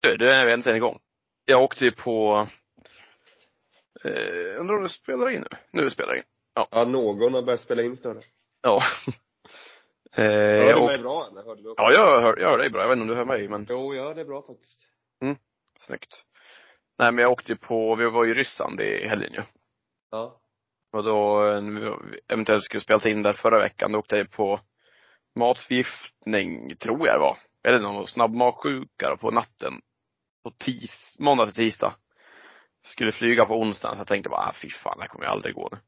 Du, du är äntligen igång. Jag åkte ju på, eh, undrar om det spelar in nu? Nu spelar det in. Ja, någon har börjat spela in större. Ja. eh, Hör du mig bra eller? Hörde du ja, jag hör, jag hör dig bra. Jag vet inte om du hör mig, men Jo, jag hör dig bra faktiskt. snyggt. Nej, men jag åkte ju på, vi var ju i Ryssland i helgen ju. Ja. Och då, eh, eventuellt skulle spela in där förra veckan, då åkte jag på matförgiftning, tror jag det var. Eller någon snabbmatsjuka på natten. På tis, måndag till tisdag. Skulle flyga på onsdagen, så jag tänkte bara, ah, fy fan, det här kommer ju aldrig gå nu.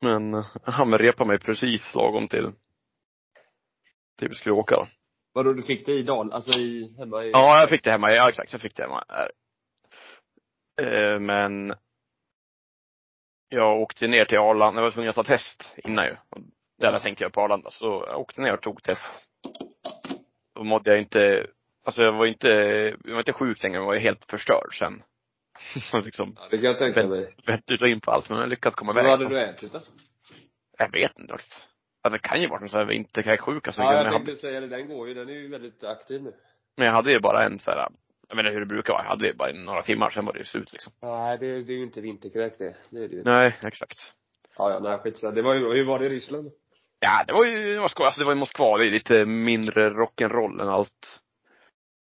Men eh, han med repa mig precis lagom till, till vi skulle åka då. Vadå, du fick det i Dal, alltså i, hemma i? Ja, jag fick det hemma, ja exakt, jag fick det hemma här. Eh, Men jag åkte ner till Arlanda, jag var tvungen att ta test innan ju. Det hade jag på Arlanda, så jag åkte ner och tog test. Då mådde jag inte, alltså jag var inte, jag var inte sjuk längre, jag var helt förstörd sen. Så liksom, Ja, det kan jag tänka mig. vett in på allt, men jag lyckades komma Så iväg. vad hade du ätit då? Jag vet inte faktiskt. Alltså det kan ju vara någon sån här vinterkräksjuka så Ja, men, jag jag hade, tänkte säga det, den går ju, den är ju väldigt aktiv nu. men jag hade ju bara en så här, jag inte hur det brukar vara, jag hade ju bara några timmar, sen var det ju slut liksom. Nej, det, det är ju inte vinterkräk det. Det är det ju. Nej, exakt. Ja, ja, nej skitsamma. Det var ju, hur var det i Ryssland? Ja, det var ju, det var skoj. Alltså det var i Moskva, det är lite mindre rock'n'roll än allt,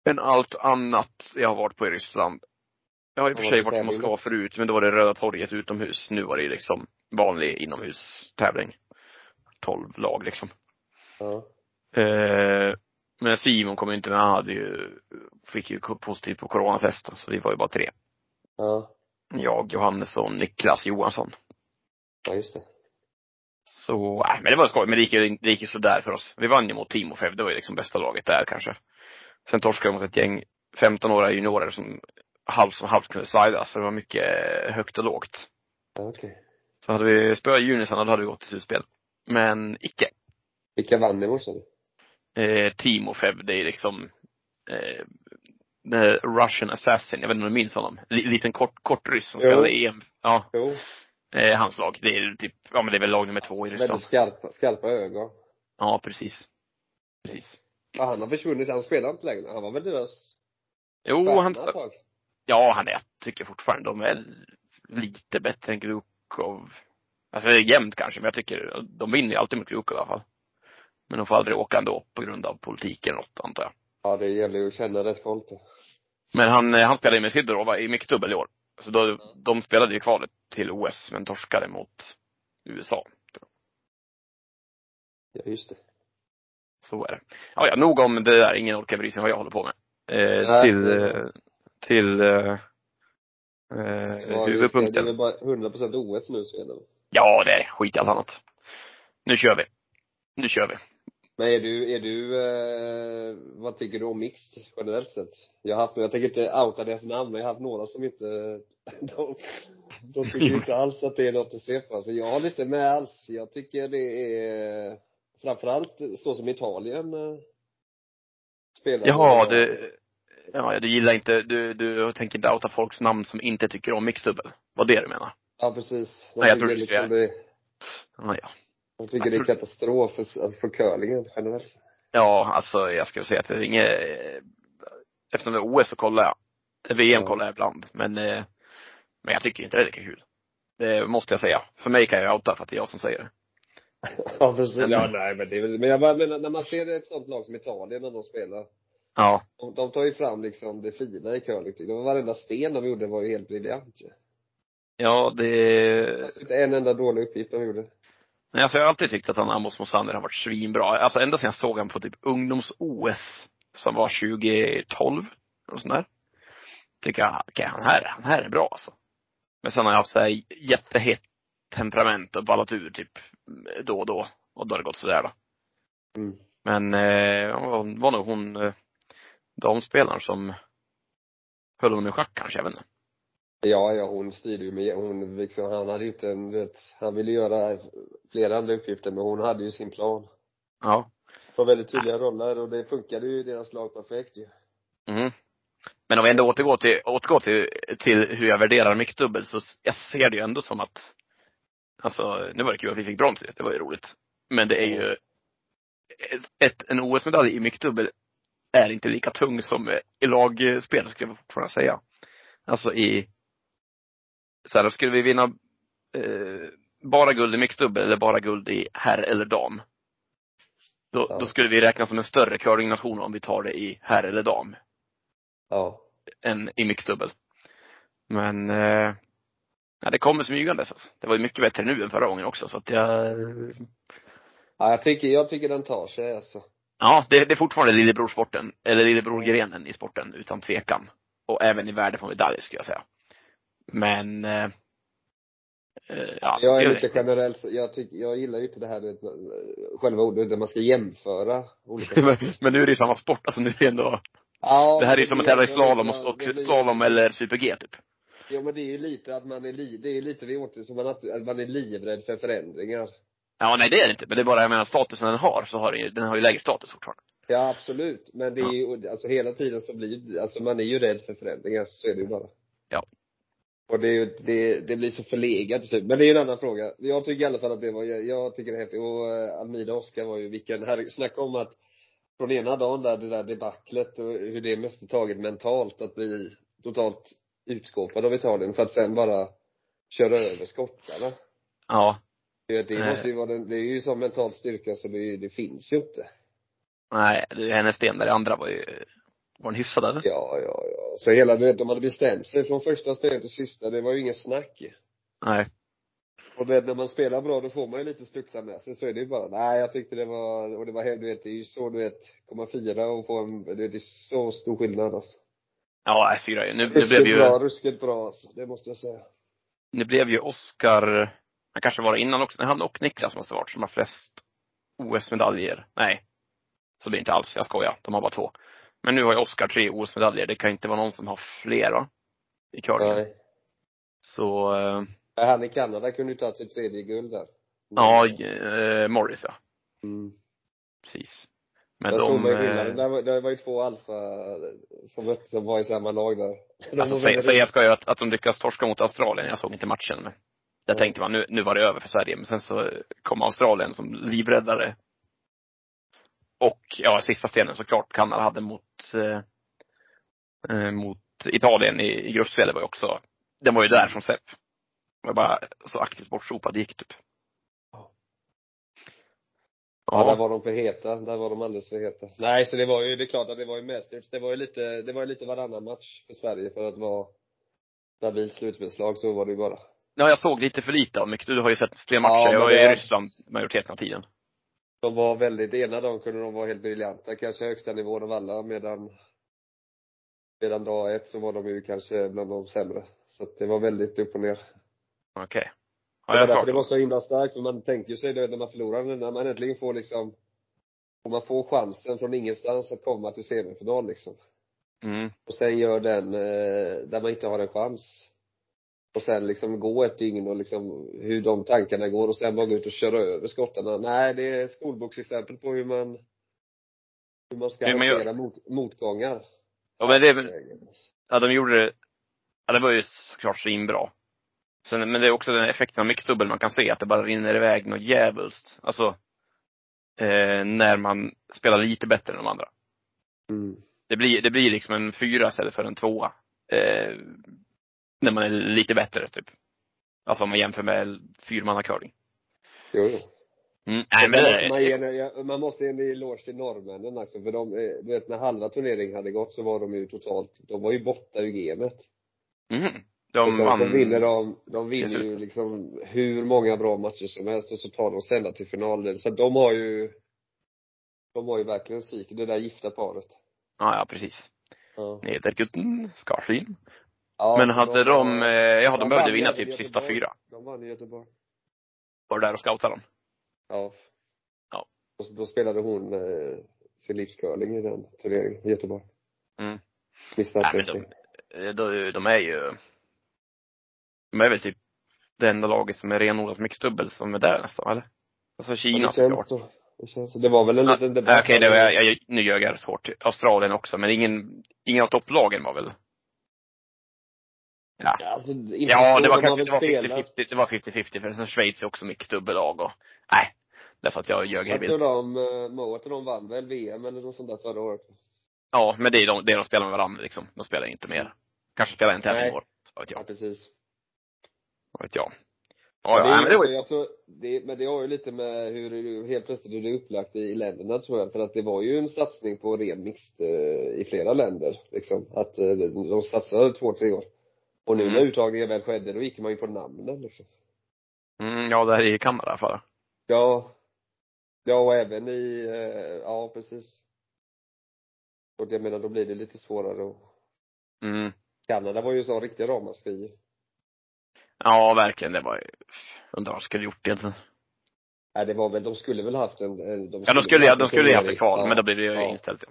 än allt annat jag har varit på i Ryssland. Jag har i och för sig varit i? Moskva förut, men då var det Röda torget utomhus. Nu var det liksom vanlig inomhustävling. 12 lag liksom. Ja. Eh, men Simon kom ju inte med, han hade ju, fick ju positivt på coronatest, så vi var ju bara tre. Ja. Jag, Johannes och Niklas Johansson. Ja, just det. Så, nej, men det var skoj. Men det gick ju, det gick ju sådär för oss. Vi vann ju mot Timofev, det var ju liksom bästa laget där kanske. Sen torskade vi mot ett gäng 15-åriga juniorer som halvt som halvt kunde slida, så det var mycket högt och lågt. Okej. Så hade vi spöat junisarna, då hade vi gått till slutspel. Men icke. Vilka vann i morse? Eh, Timofev, det är liksom, eh, the Russian Assassin, jag vet inte om du minns honom? L- liten kort, kort ryss som Jo. spelade EM. Ja, Jo. eh, hans lag. Det är typ, ja men det är väl lag nummer två i Ryssland. Väldigt skarpa, skarpa ögon. Ja, precis. Precis. Ja, han har försvunnit, han spelar inte längre. Han var väl deras Jo, han, ja han är, jag tycker fortfarande de är lite bättre än Krukov. Alltså det är jämnt kanske, men jag tycker, de vinner ju alltid mot Krukov i alla fall. Men de får aldrig åka ändå på grund av politiken eller något, antar jag. Ja, det gäller ju att känna rätt folk. Men han, eh, han spelade ju med Sidorova i mixdubbel i år. Så då, de spelade ju kvalet till OS, men torskade mot USA. Ja, just det. Så är det. Ja, ja, nog om det där. Ingen orkar bry sig vad jag håller på med. Eh, till, eh, till, eh, eh, det är huvudpunkten. bara 100% OS nu så är det. Ja, det är. Skit i allt annat. Nu kör vi. Nu kör vi. Men är du, är du, eh, vad tycker du om mixed generellt sett? Jag har haft, jag tänker inte outa deras namn, men jag har haft några som inte, de, de tycker inte alls att det är något att se på. Så jag har lite med alls. Jag tycker det är, framförallt så som Italien eh, spelar. Jaha, du, ja, du gillar inte, du, du tänker inte outa folks namn som inte tycker om mixdubbel? Vad det du menar? Ja, precis. De Nej, jag tror liksom skulle- det, Ja, ja. de tycker Jag det är tror- katastrof för, alltså för curlingen generellt. Ja, alltså jag skulle säga att det är inget, eftersom det är OS så kollar jag. VM Ja. kollar jag ibland, men, eh, men jag tycker inte det är lika kul. Det måste jag säga. För mig kan jag outa för att det är jag som säger det. Ja, precis. Men- Ja, nej, men det är väl, men jag bara menar, när man ser ett sånt lag som Italien när de spelar, Ja. de, de tar ju fram liksom det fina i curling. Det var varenda sten de gjorde var ju helt briljant. Ja, det, fanns inte en enda dålig uppgift de gjorde. men alltså jag har alltid tyckt att han Amos Mosander har varit svinbra. Alltså ända sedan jag såg honom på typ ungdoms-OS, som var 2012, och sånt där. Tycker jag, okej, han här, han här är bra alltså. Men sen har jag haft så här jättehett temperament och ballat ur typ då och då. Och då har det gått sådär då. Mm. Men, eh, var, var nog hon, eh, damspelaren som höll honom i schack kanske, jag vet inte. Ja, ja, hon styrde ju med, hon liksom, han hade inte en, vet, han ville göra flera andra uppgifter, men hon hade ju sin plan. Ja. Var väldigt tydliga roller och det funkade ju i deras lag perfekt ju. Mm. Men om vi ändå återgår till, återgår till, till hur jag värderar mixdubbel så jag ser det ju ändå som att, alltså nu var det kul att vi fick brons det var ju roligt. Men det är ju, ett, ett, en OS-medalj i mixdubbel är inte lika tung som i lagspel, skulle jag fortfarande säga. Alltså i, så här, skulle vi vinna eh, bara guld i mixdubbel eller bara guld i herr eller dam. Då, Ja. då skulle vi räknas som en större curlingnation om vi tar det i herr eller dam, Ja. än i mixdubbel. Men, eh, ja, det kommer smygandes alltså. Det var ju mycket bättre nu än förra gången också, så att jag, Ja, jag tycker, jag tycker den tar sig alltså. ja, det, det är fortfarande lillebrorsporten, eller lillebrorgrenen i sporten, utan tvekan. Och även i värde på medalj, skulle jag säga. Men, eh, eh, ja, Jag är lite generell, jag tycker, jag gillar ju inte det här med själva ordet där man ska jämföra olika men, men nu är det ju samma sport, alltså nu är det ändå, Ja, det här är ju som att tävla i slalom och, och slalom eller super-G typ. Jo men det är ju lite att man är li, det är lite vi åter som man, att att man är livrädd för förändringar. Ja, nej det är det inte. Men det är bara, jag menar statusen den har, så har den ju, den har ju lägre status fortfarande. Ja absolut, men det är ju, alltså hela tiden så blir, alltså man är ju rädd för förändringar, så är det ju bara. Ja. Och det är ju, det, det blir så förlegat till slut. Men det är ju en annan fråga. Jag tycker i alla fall att det var, jag, jag tycker det är häftigt. Och uh, Almida Oskar var ju vilken, här, snacka om att från ena dagen där, det där debaclet och hur det måste tagit mentalt att bli totalt utskåpad av Italien för att sen bara köra över skottarna. Ja. Det, det måste ju vara den, det är ju sån mental styrka så det, det finns ju inte. Nej, det är hennes sten där, det andra var ju, var den hyfsad eller? Ja, ja, ja. Så hela, du vet, de hade bestämt sig från första stenen till sista, det var ju inget snack. Nej. Och du vet, när man spelar bra då får man ju lite studsar med sig, så är det ju bara, nej jag tyckte det var, och det var, du vet, det är ju så du vet, komma fyra och få en, det, det är så stor skillnad alltså. Ja, fyra. Nu, nu blev ju, bra, ruskigt bra alltså, det måste jag säga. nu blev ju Oscar, han kanske var innan också, han och Niklas måste ha varit som har flest OS-medaljer. Nej. Så det är inte alls, jag skojar. De har bara två. Men nu har ju Oscar tre OS-medaljer. Det kan inte vara någon som har fler va? I curlingen. Nej. Så, eh, Ja, Han i Kanada kunde ju tagit sitt tredje guld där. ja, eh, Morris ja. Mm. Precis. Men såg de, ju skillnaden. eh, Där var, där var ju två alfa som möttes, som var i samma lag där. De alltså säga, säga ska jag att, att de lyckas torska mot Australien. Jag såg inte matchen men där Ja. tänkte man nu, nu var det över för Sverige. Men sen så kom Australien som livräddare. Och ja, sista stenen såklart Kanada hade mot, eh, eh, mot Italien i, i gruppspelet var ju också, den var ju där från Sepp. Det var bara så aktivt bortsopad det gick typ. Ja, där var de för heta. Där var de alldeles för heta. Nej, så det var ju, det är klart att det var ju Masters. Det var ju lite, det var ju lite varannan match för Sverige för att vara stabilt slutspelslag, så var det ju bara. Ja, jag såg lite för lite av mycket. Du har ju sett fler matcher. Ja, jag var i Ryssland majoriteten av tiden. De var väldigt, ena dagen kunde de vara helt briljanta, kanske högsta nivån av alla, medan medan dag ett så var de ju kanske bland de sämre. Så att det var väldigt upp och ner. Okej. Ja, det, jag därför det var så himla starkt, för man tänker sig det när man förlorar, när man äntligen får liksom, och man får chansen från ingenstans att komma till semifinal liksom. Mm. och sen gör den eh, där man inte har en chans. Och sen liksom gå ett dygn och liksom hur de tankarna går och sen bara gå ut och köra över skottarna. Nej, det är skolboksexempel på hur man hur man ska Hur man gör. hantera mot, motgångar. Ja, men det ja de gjorde det, ja det var ju såklart svinbra. Sen, men det är också den effekten av mixdubbel man kan se, att det bara rinner iväg något djävulskt. Alltså, eh, när man spelar lite bättre än de andra. Mm. Det blir, det blir liksom en fyra istället för en tvåa. Eh, när man är lite bättre, typ. Alltså om man jämför med fyrmannacurling. Jo, jo. Mm. Nej, men det man, ger, man måste ge en eloge till norrmännen alltså, för de, eh, du vet när halva turneringen hade gått så var de ju totalt, de var ju borta ur gamet. mm. De vann. så vinner de, de vinner ju liksom hur många bra matcher som helst och så tar de sig ända till finalen. Så de har ju, de har ju verkligen psyk, det där gifta paret. Ja, ja precis. Ja. Nedergutten, Skarsvin. Ja, Men hade de, eh, ja de behövde vann vinna typ sista fyra. De vann i Göteborg. Var du där och scoutade dem? Ja. Ja. Och då spelade hon eh, sin livscurling i den turneringen i Göteborg. Mm. Men de, eh, de, de är ju, de är väl typ det enda laget som är renodlat mixdubbel som är där nästan, eller? Alltså Kina det känns så. Det känns så. Det var väl en Ja, liten debatt. Okej, det var, jag, jag, nu ljög jag svårt. Australien också, men ingen, ingen av topplagen var väl? Ja. Ja, Alltså, Ja, det var de kanske, det var spelat. 50-50, det var 50-50 för sen Schweiz är också mixdubbellag och, nej. Därför att jag ljög Jag helt tror vilt. de, eh, Moat och de vann väl VM eller något sånt där förra året. Ja, men det är de, det de spelar med varandra liksom. De spelar inte mer. Kanske spelar en tävling i år. Vad vet Ja, jag. precis. Vad vet jag. Ja, Ja, men det var också- ju, jag tror, det, men det har ju lite med hur, helt plötsligt hur det är upplagt i länderna tror jag. För att det var ju en satsning på ren mixed eh, i flera länder. Liksom. Att eh, de satsade två, tre år. Och nu Mm. när uttagningen väl skedde, då gick man ju på namnen liksom. mm, ja, det här är i Kanada i alla fall. Ja. Ja, och även i, eh, ja precis. Och jag menar, då blir det lite svårare och Mm. Kanada var ju så riktiga ramaskri. Ja, verkligen. Det var ju, undrar vad de skulle gjort egentligen. Nej, det var väl, de skulle väl haft en, eh, de Ja, de skulle, ja, de skulle ju haft ett kval, Ja. men då blev det ju Ja. inställt.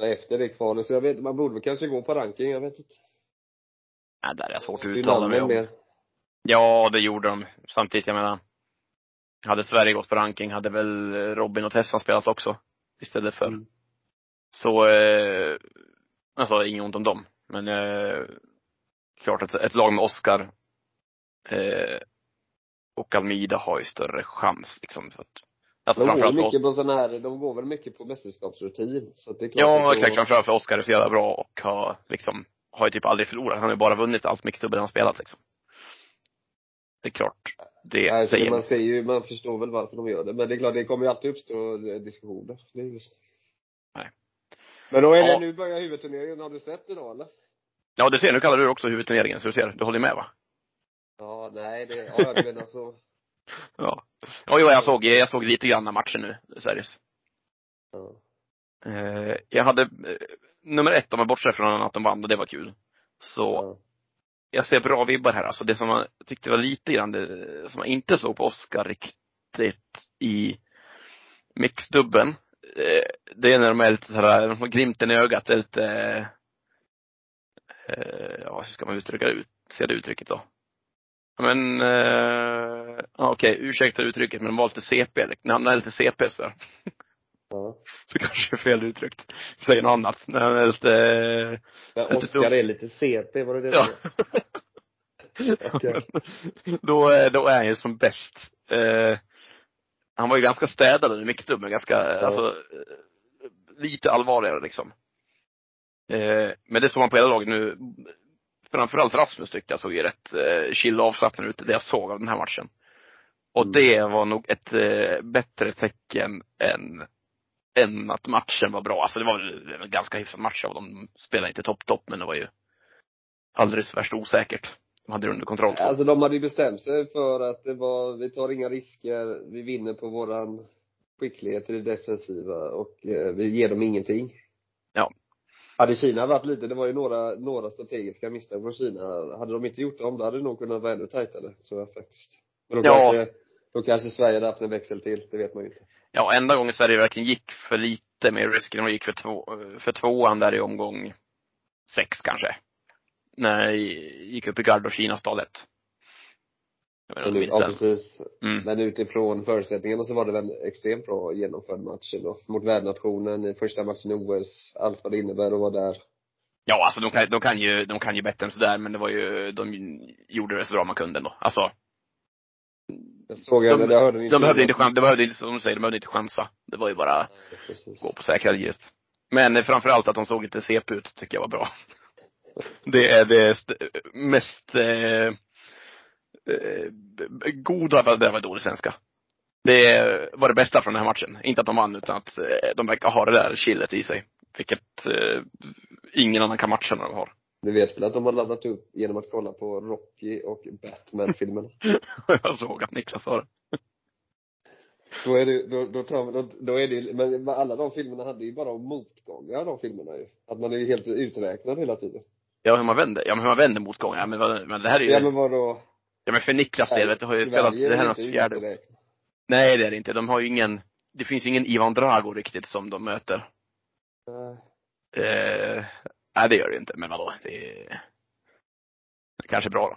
Ja. efter det kvalet, så jag vet man borde väl kanske gå på ranking, jag vet inte. Nej, där är jag svårt att uttala mig om. mer. Ja, det gjorde de. Samtidigt, jag menar, hade Sverige gått på ranking hade väl Robin och Tessan spelat också. Istället för. Mm. Så, eh, alltså inget ont om dem. Men eh, klart att ett lag med Oscar eh, och Almida har ju större chans liksom. Så att, alltså De går mycket på sån här, de går väl mycket på mästerskapsrutin. Så att det är klart Ja, att exakt. då- Framförallt för Oscar är så jävla bra och har liksom, har ju typ aldrig förlorat. Han har ju bara vunnit allt mixdubbel han spelat liksom. Det är klart. Det Nej, säger man ser ju, man förstår väl varför de gör det. Men det är klart, det kommer ju alltid uppstå diskussioner. Det är. Nej. Men då är det, Ja. nu börjar huvudturneringen, har du sett det då eller? Ja, du ser, nu kallar du det också huvudturneringen, så du ser, du håller med va? Ja, nej det, ja jag menar så. Ja. Ja, jo, jag såg, jag såg lite grann av matchen nu, seriöst. Ja. Eh, jag hade, eh, nummer ett, om man bortser från att de vann och det var kul. Så, Ja. jag ser bra vibbar här alltså. Det som man tyckte var lite grann, det, som man inte såg på Oscar riktigt i mixdubben. Eh, det är när de är lite såhär, de har glimten i ögat, det är lite, eh, ja hur ska man uttrycka det, ut, se det uttrycket då? Ja, Men, eh, ja, okej, ursäkta uttrycket, men de var lite CP, han är lite CP så. ja. Det kanske är fel uttryckt. Säger något annat. När han är lite, eh, Men Oskar är lite CP, var det det ja. du Okej. då, är- då är han ju som bäst. Eh, han var ju ganska städad under mixdubben, ganska, alltså, eh, lite allvarligare liksom. Eh, men det såg man på hela laget nu. Framförallt Rasmus tyckte jag såg ju rätt eh, chill och avslappnad ut, det jag såg av den här matchen. Och Mm. det var nog ett eh, bättre tecken än, än att matchen var bra. Alltså det var en ganska hyfsad match av dem. Spelade inte topp-topp, men det var ju alldeles värst osäkert. De hade det under kontroll. Alltså de hade ju bestämt sig för att det var, vi tar inga risker, vi vinner på våran skicklighet i det defensiva och eh, vi ger dem ingenting. Hade Kina varit lite, det var ju några, några strategiska misstag från Kina. Hade de inte gjort dem, då hade det nog kunnat vara ännu tajtare, tror jag faktiskt. Men då Ja. kanske, då kanske Sverige hade haft en växel till, det vet man ju inte. Ja, enda gången Sverige verkligen gick för lite med risk, de gick för, två, för tvåan där i omgång sex kanske. När gick upp i gard och Kina ett. Jag vet inte Ja, precis. Mm. Men utifrån förutsättningarna så var det väl extremt bra genomförd match då. Mot värdnationen i första matchen i OS, allt vad det innebär att vara där. Ja, alltså de kan, de kan ju, de kan ju bättre än sådär, men det var ju, de gjorde det så bra man kunde ändå. Alltså, Jag såg jag, De- men jag hörde ni de behövde inte chansa, de behövde inte, som du säger, de behövde inte chansa. Det var ju bara Precis. gå på säkra givet. Men framförallt att de såg lite CP ut tycker jag var bra. Det är det st- mest eh, eh, goda, det var dålig svenska. Det var det bästa från den här matchen. Inte att de vann, utan att eh, de verkar ha det där chillet i sig. Vilket eh, ingen annan kan matcha när de har. Du vet väl att de har laddat upp genom att kolla på Rocky och Batman-filmerna? jag såg att Niklas sa det. Då är det, då, då tar då, då är det, men alla de filmerna hade ju bara motgångar, de filmerna ju. Att man är ju helt uträknad hela tiden. Ja, hur man vänder, ja men hur man vänder motgångar. Men, men det här är ju, Ja men vadå? Ja men för Niklas del, vet du, har ju spelat, det här är hans fjärde. Nej det är det inte. De har ju ingen, det finns ingen Ivan Drago riktigt som de möter. Nej. Eh, nej det gör det ju inte, men vadå, det är, det är kanske bra då.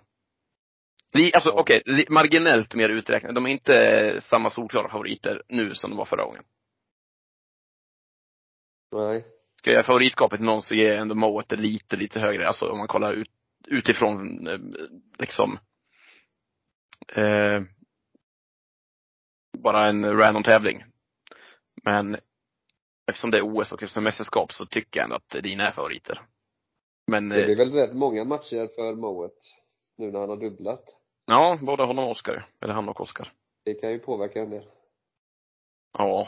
Alltså Ja. okej, li, marginellt mer uträknade. De är inte samma solklara favoriter nu som de var förra gången. Nej. Ska jag göra favoritskapet till någon så ger jag ändå Moet lite, lite högre. Alltså om man kollar ut, utifrån eh, liksom eh, bara en random tävling. Men eftersom det är OS och eftersom mästerskap så tycker jag ändå att dina är favoriter. Men, Det eh, blir väl rätt många matcher för Moet nu när han har dubblat. ja, både honom och Oskar. Eller han och Oskar. Det kan ju påverka en del. Ja.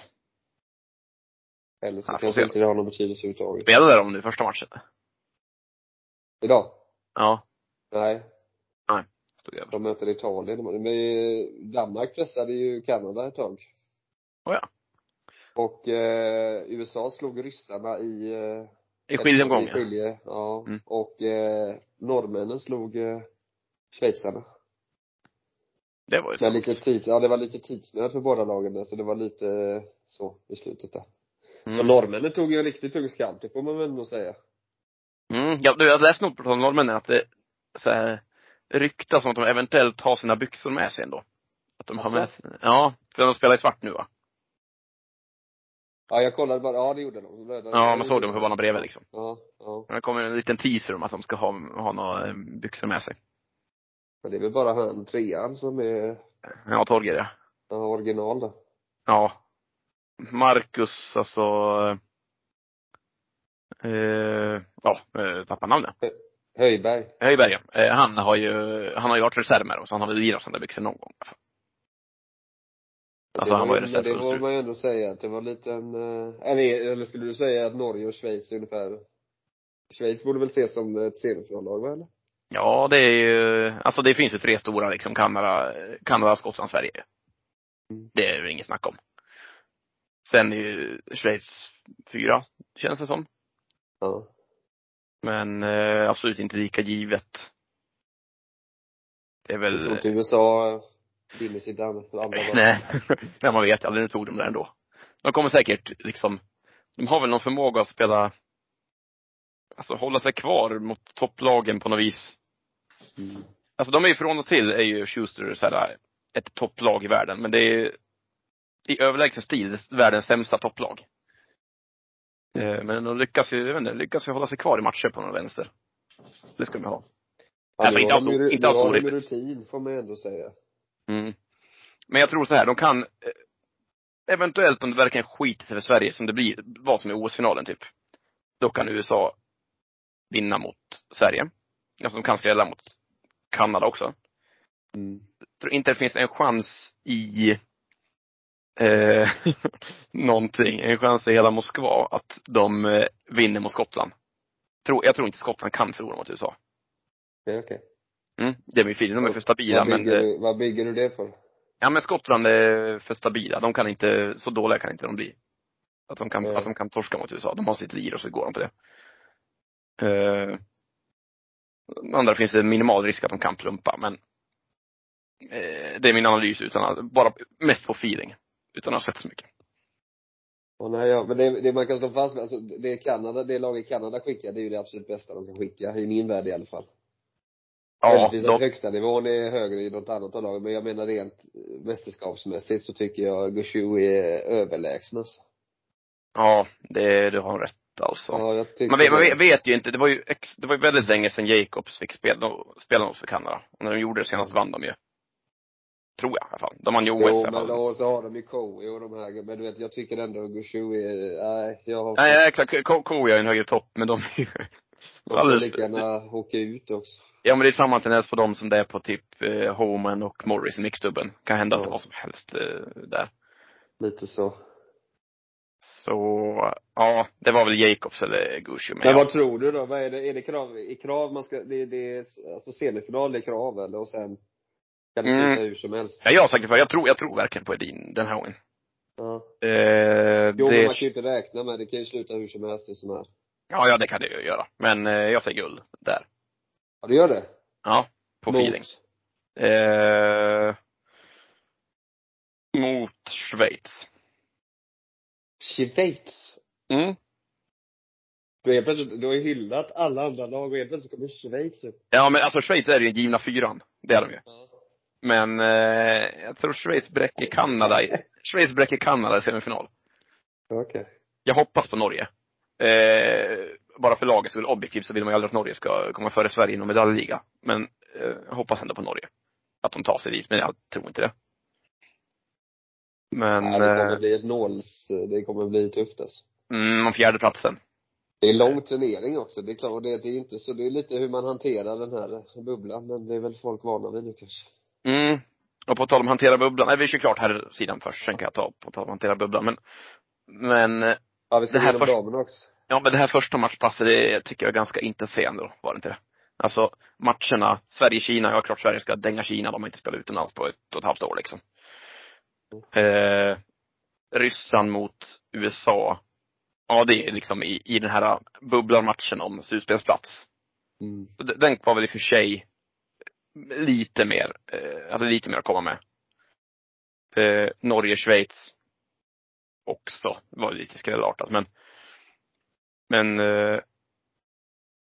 Eller så Ja, kanske inte det har någon betydelse överhuvudtaget. Spelade de nu första matchen? Idag? Ja. Nej. Stod över. De möter Italien. Men eh, Danmark pressade ju Kanada ett tag. Oh, ja. Och eh, USA slog ryssarna i eh, I I skiljeomgången. skilje, ja. Mm. Och eh, norrmännen slog eh, schweizarna. Det var ju Med lite tid, ja det var lite tidsnöd för båda lagen där, så det var lite eh, så i slutet där. Så mm. norrmännen tog ju en riktigt tung skamp, det får man väl nog säga. Mm. Ja, du, jag läste nog på norrmännen att det så här, ryktas om att de eventuellt har sina byxor med sig ändå. Att de har med sig, ja, för de spelar i svart nu va? Ja jag kollade bara, ja det gjorde de. De- Ja, man såg dem på banan bredvid liksom. Ja, ja. Det kommer en liten teaser om att de ska ha, ha några eh, byxor med sig. Men det är väl bara han, trean, som är Ja, Torger ja. ja, original då. Ja. Marcus, alltså eh, ja, eh, tappar namnet. Höjberg. Höjberg ja. eh, Han har ju, han har ju varit reserv med dem, så han har väl lirat sådana byxor någon gång i alla fall. Alltså det han var ju reserv det får man ju ändå säga att det var lite en, eh, eller, eller skulle du säga att Norge och Schweiz är ungefär Schweiz borde väl ses som ett semifinallag eller? Ja, det är ju, alltså det finns ju tre stora liksom, Kanada, Kanada, Skottland, Sverige. Mm. Det är det inget snack om. Sen är ju Schweiz fyra, känns det som. Ja. Men eh, absolut inte lika givet. Det är Jag tror väl, inte USA vinner sitt andra, andra val. nej, nej man vet aldrig, nu tog de det ändå. De kommer säkert liksom, de har väl någon förmåga att spela, alltså hålla sig kvar mot topplagen på något vis. Mm. Alltså de är ju från och till är ju Schuster så här, ett topplag i världen, men det är i överlägsen stil världens sämsta topplag. Eh, Men de lyckas ju, jag vet inte, lyckas ju hålla sig kvar i matcher på någon vänster. Det ska de ha. Ja, Alltså, inte alls inte alls orimligt. rutin, får man ändå säga. Mm. Men jag tror så här, de kan eh, eventuellt om det verkligen skiter sig för Sverige som det blir, vad som är OS-finalen typ. Då kan USA vinna mot Sverige. Alltså de kan spela mot Kanada också. Mm. Jag tror inte det finns en chans i eh, någonting, en chans i hela Moskva att de eh, vinner mot Skottland. Tror, jag tror inte Skottland kan förlora mot USA. Okej, okej. Mm, det är min feeling, de är för stabila Vad men, du, vad bygger du det för? ja men Skottland är för stabila. De kan inte, så dåliga kan inte de bli. Att de kan, Nej. att de kan torska mot USA. De har sitt lir och så går de på det. Eh, andra finns det en minimal risk att de kan plumpa men eh, det är min analys utan att, bara mest på feeling. Utan att ha sett så mycket. Åh, nej, ja, men det, det man kan slå fast med, alltså det Kanada, det laget Kanada skickar, det är ju det absolut bästa de kan skicka, i min värld i alla fall. Ja, Möjligtvis att de, högsta nivån är högre i något annat av lagen, men jag menar rent eh, mästerskapsmässigt så tycker jag Gushu är överlägsen alltså. ja det, du har rätt alltså. Ja, jag tycker Man vet, man vet, vet ju inte, det var ju, det var ju väldigt länge sedan Jacobs fick spela, spela något för Kanada. Och när de gjorde det senast vann de ju. Tror jag i alla fall. De vann ju OS i Jo, alla men fall. då så har de ju Coe och de här, men du vet, jag tycker ändå Gushu är, nej, jag har Nej, exakt. Ko- är en högre topp, men de är ju de kan lika gärna åka ut också. Ja men det är samma tendens på dem som det är på typ eh, Homan och Morris i mixdubben. Kan hända Ja. vad som helst eh, där. Lite så. Så, ja, det var väl Jacobs eller Gushu. Men, Men vad tror du då? Vad är det, är det krav, i krav man ska, det, det är, alltså semifinal är krav eller? Och sen kan det sluta Mm. hur som helst? ja, jag är säker på, jag tror, jag tror verkligen på Edin den här gången. Ja. Eh, Jo, men det, man kan ju inte räkna med, det kan ju sluta hur som helst i sån här. ja, ja, det kan det ju göra. Men eh, jag säger guld där. Ja, det gör det? Ja, på Mot? feeling. Eh, mot Schweiz. Schweiz. Mm. Du är plötsligt, du har ju hyllat alla andra lag och helt plötsligt kommer Schweiz upp. Ja men alltså Schweiz är ju den givna fyran. Det är de ju. Ja. Men eh, jag tror Schweiz bräcker Kanada i, Schweiz bräcker Kanada i semifinal. Okej. Jag hoppas på Norge. Eh, bara för lagets skull, objektivt så vill man ju aldrig att Norge ska komma före Sverige i någon medaljliga. Men eh, jag hoppas ändå på Norge. Att de tar sig dit, men jag tror inte det. Men, Nej, det kommer eh, bli ett nåls, det kommer bli tufft alltså. Mm, om fjärdeplatsen. Det är lång turnering också, det är klart, det är inte så, det är lite hur man hanterar den här bubblan, men det är väl folk vana vid nu kanske. Mm. Och på tal om hantera bubblan, nej vi kör klart här sidan först, sen kan jag ta på tal om hantera bubblan. Men, men, Ja, vi ska Det här först- damerna också. ja men det här första matchpasset, det tycker jag är ganska intetsägande då, var det inte det? Alltså matcherna, Sverige-Kina, ja klart Sverige ska dänga Kina, de har inte spelat utomlands på ett och ett halvt år liksom. Eh, Ryssland mot USA. Ja det är liksom i, i den här bubblarmatchen om slutspelsplats. Mm. Den var väl i och för sig lite mer, eh, alltså lite mer att komma med. Eh, Norge, Schweiz också. Var lite skrällartat men men eh,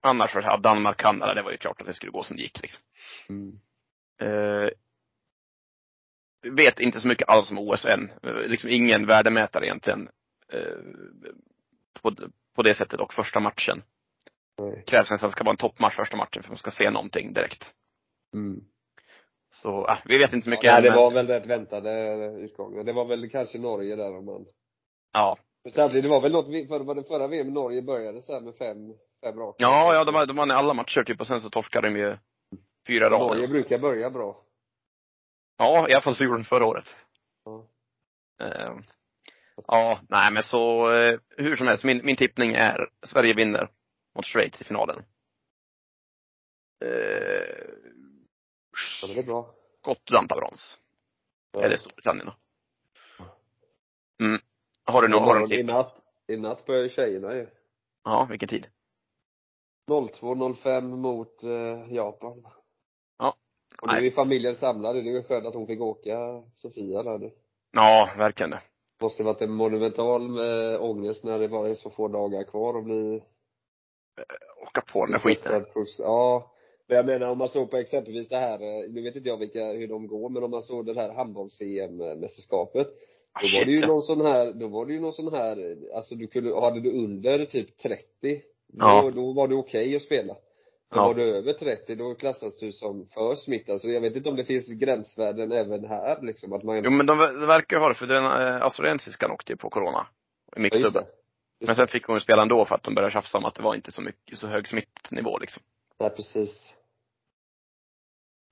annars var det här, Danmark, Kanada, det var ju klart att det skulle gå som det gick liksom. Mm. Eh, vet inte så mycket alls om OS än. Eh, liksom ingen värdemätare egentligen. Eh, på, på det sättet och första matchen. Nej. Krävs nästan ska vara en toppmatch första matchen för man ska se någonting direkt. Mm. Så, äh, vi vet inte så mycket ja, än, det men- var väl rätt väntade utgångar. Det var väl kanske Norge där om man Ja. Men samtidigt, det var väl något, för, var det förra VM Norge började så här med fem, fem raka? Ja, ja, de, var- de vann i alla matcher typ och sen så torskade de ju fyra Norge rader. brukar börja bra. Ja, i alla fall så gjorde de förra året. Ja. Eh, ja, nej men så, eh, hur som helst, min, min tippning är Sverige vinner mot Schweiz i finalen. Eh, Ja, det är bra. Skottland tar brons. Ja. Eller Storbritannien då. Mm. Har du någon, någon I natt, i natt börjar ju tjejerna ju. Ja, vilken tid? 02.05 mot eh, Japan. Ja. Och nu är familjen samlad. Det är ju skönt att hon fick åka, Sofia där nu. Ja, verkligen det. Måste varit en monumental eh, ångest när det var så få dagar kvar och bli Åka på den där skiten. Ja. Men jag menar om man såg på exempelvis det här, eh, nu vet inte jag vilka, hur de går, men om man såg det här handbolls-EM-mästerskapet. Ah, Då var det ju ja. någon sån här, då var det ju någon sån här, alltså du kunde, hade du under typ 30, då, Ja. då var det okej att spela. Men Ja. var du över 30, då klassas du som för smittad. Så jag vet inte om det finns gränsvärden även här liksom, att man Jo men de, de verkar ha det, för den äh, australiensiskan åkte ju på corona. I Ja, mixdubben. det. Men sen fick hon ju spela ändå för att de började tjafsa om att det var inte så mycket, så hög smittnivå liksom. Nej, precis.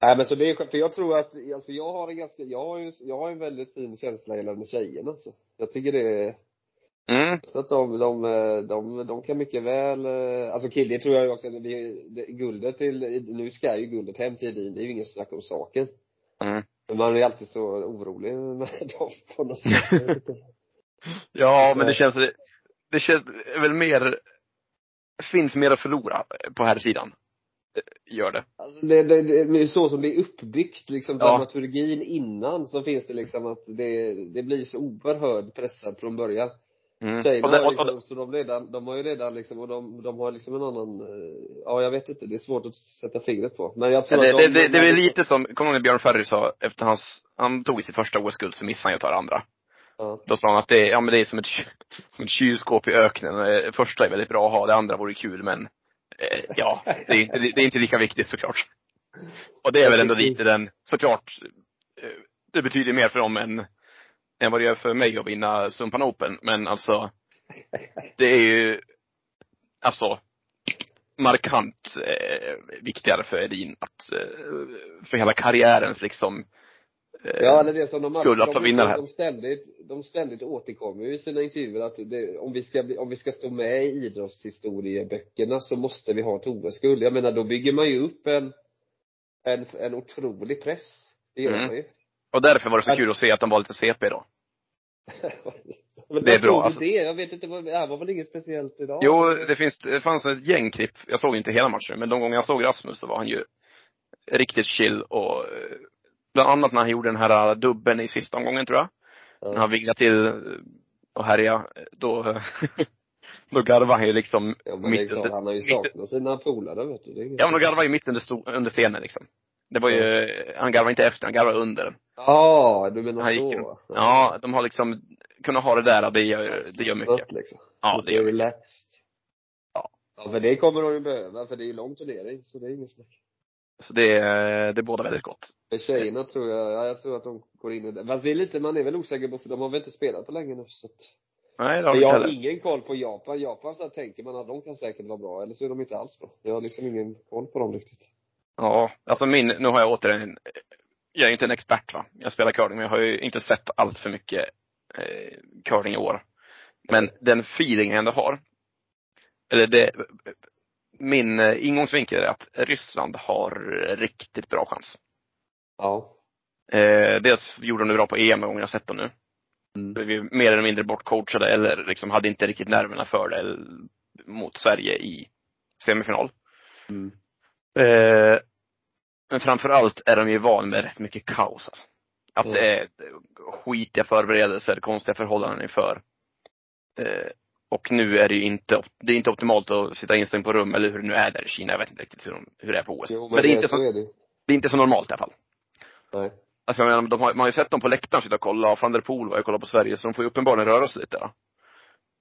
Nej men så det är för jag tror att, alltså jag har en ganska, jag har ju, jag har en väldigt fin känsla gällande tjejerna alltså. Jag tycker det är, Mm. så att de, de, de, de kan mycket väl, eh, alltså killar tror jag ju också, vi, det, guldet till, nu ska ju guldet hem till Edin, det är ju inget snack om saken. Mm. Men man är alltid så orolig med dem på något sätt. Ja, Så- men det känns, det känns väl mer, finns mer att förlora på här sidan. Gör det. Alltså det, det, det, det är så som det är uppbyggt liksom, Ja. dramaturgin innan så finns det liksom att det, det blir så oerhört pressat från början. Mm. Tjejerna Och det, har och, liksom, och, så de redan, de har ju redan liksom, och de, de har liksom en annan, eh, ja jag vet inte, det är svårt att sätta fingret på. Men jag tror det, att det, de, det, det är de- väl lite som, kommer du ihåg när Björn Ferry sa, efter hans, han tog sitt första OS-guld så missade han ju att ta det andra. Ja. Då sa han att det, ja men det är som ett, som ett kylskåp i öknen. Eh, Första är väldigt bra att ha, det andra vore kul men, ja, det är, inte, det är inte lika viktigt såklart. Och det är väl ändå lite den, såklart, eh, det betyder mer för dem än, än vad det gör för mig att vinna Sumpan Open. Men alltså, det är ju, alltså, markant eh, viktigare för Edin att, eh, för hela karriärens liksom, eh, Ja, eller det som de Skulle att de, få vinna det här. de ständigt, de ständigt återkommer ju i sina intervjuer att det, om vi ska bli, om vi ska stå med i idrottshistorieböckerna så måste vi ha ett OS-guld. Jag menar, då bygger man ju upp en, en, en otrolig press. Det gör Mm. man ju. och därför var det så Att- kul att se att de var lite CP då. Det är bra, alltså. det? Jag vet inte, vad- det här var väl inget speciellt idag? Jo, det finns, det fanns ett gäng klipp. Jag såg inte hela matchen, men de gånger jag såg Rasmus så var han ju riktigt chill och eh, bland annat när han gjorde den här dubben i sista omgången tror jag. När Ja. han vinglade till eh, och härja, då, då garvade han ju liksom Ja, men det mitt klart, under, han har ju saknat sina polare vet du. Det ja men de garvade ju mitt under, under scenen liksom. Det var ju, han garvade inte efter, han garvade under. Ja, du menar Han gick så? runt. Ja, de har liksom, kunnat ha det där, det gör, det gör mycket. Liksom. Ja, det gör mycket. relaxed. Ja. Ja, för det kommer de ju behöva, för det är ju lång turnering, så det är inget snack. Så det, det båda väldigt gott. Tjejerna tror jag, ja, jag tror att de går in i det. Fast det är lite, man är väl osäker på, för de har väl inte spelat på länge nu, så att Nej, det har jag har ingen koll på Japan. Japan så här tänker man att de kan säkert vara bra, eller så är de inte alls bra. Jag har liksom ingen koll på dem riktigt. Ja, alltså min, nu har jag återigen, jag är inte en expert va. Jag spelar curling, men jag har ju inte sett allt för mycket eh, curling i år. Men den feeling jag ändå har, eller det, min eh, ingångsvinkel är att Ryssland har riktigt bra chans. Ja. Eh, dels gjorde de det bra på EM gången jag sett dem nu. Mm. Blev ju mer eller mindre bortcoachade eller liksom hade inte riktigt nerverna för det mot Sverige i semifinal. Mm. Eh, men framför allt är de ju van med rätt mycket kaos alltså. Att det är skitiga förberedelser, konstiga förhållanden inför. Eh, och nu är det ju inte, det är inte optimalt att sitta instängd på rum eller hur det nu är där i Kina. Jag vet inte riktigt hur, de, hur det är på OS. Jo, men det är, inte så är det. det är inte så normalt i alla fall. Nej. Alltså jag menar, de har, man har ju sett dem på läktaren sitta och kolla, och van der Poel var ju och kollade på Sverige, så de får ju uppenbarligen röra sig lite. Då.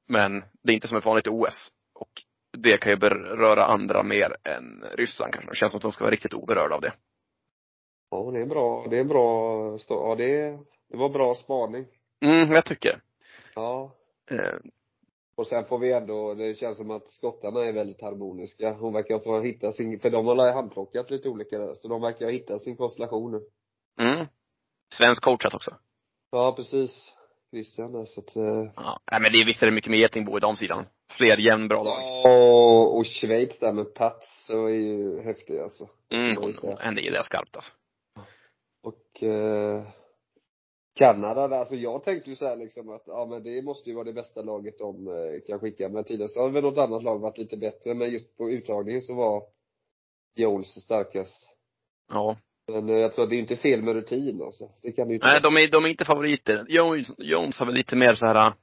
Men det är inte som ett vanligt OS. Och det kan ju beröra andra mer än Ryssland kanske. Det känns som att de ska vara riktigt oberörda av det. Ja, det är bra, det är bra, ja det, det var bra spaning. Mm, jag tycker. Ja. Eh, Och sen får vi ändå, det känns som att skottarna är väldigt harmoniska. Hon verkar få hitta sin, för de har handplockat lite olika där, så de verkar ha hittat sin konstellation nu. mm. Svensk coachat också. Ja, precis. Christian där, så att, eh, Ja. Nej men det är visst är det mycket mer getingbo i damsidan. Fler jämnbra lag. Ja, och Schweiz där med Pats så är ju häftig alltså. Mm, hon, säga. henne gillar jag skarpt alltså. Och eh, Kanada där, alltså jag tänkte ju så här liksom att, ja men det måste ju vara det bästa laget de eh, kan skicka. Men tidigare så har väl något annat lag varit lite bättre, men just på uttagningen så var Jones starkast. Ja. Men eh, jag tror att det är inte fel med rutin alltså. Det kan det ju inte Nej, vara. de är, de är inte favoriter. Jones, Jones har väl lite mer så här.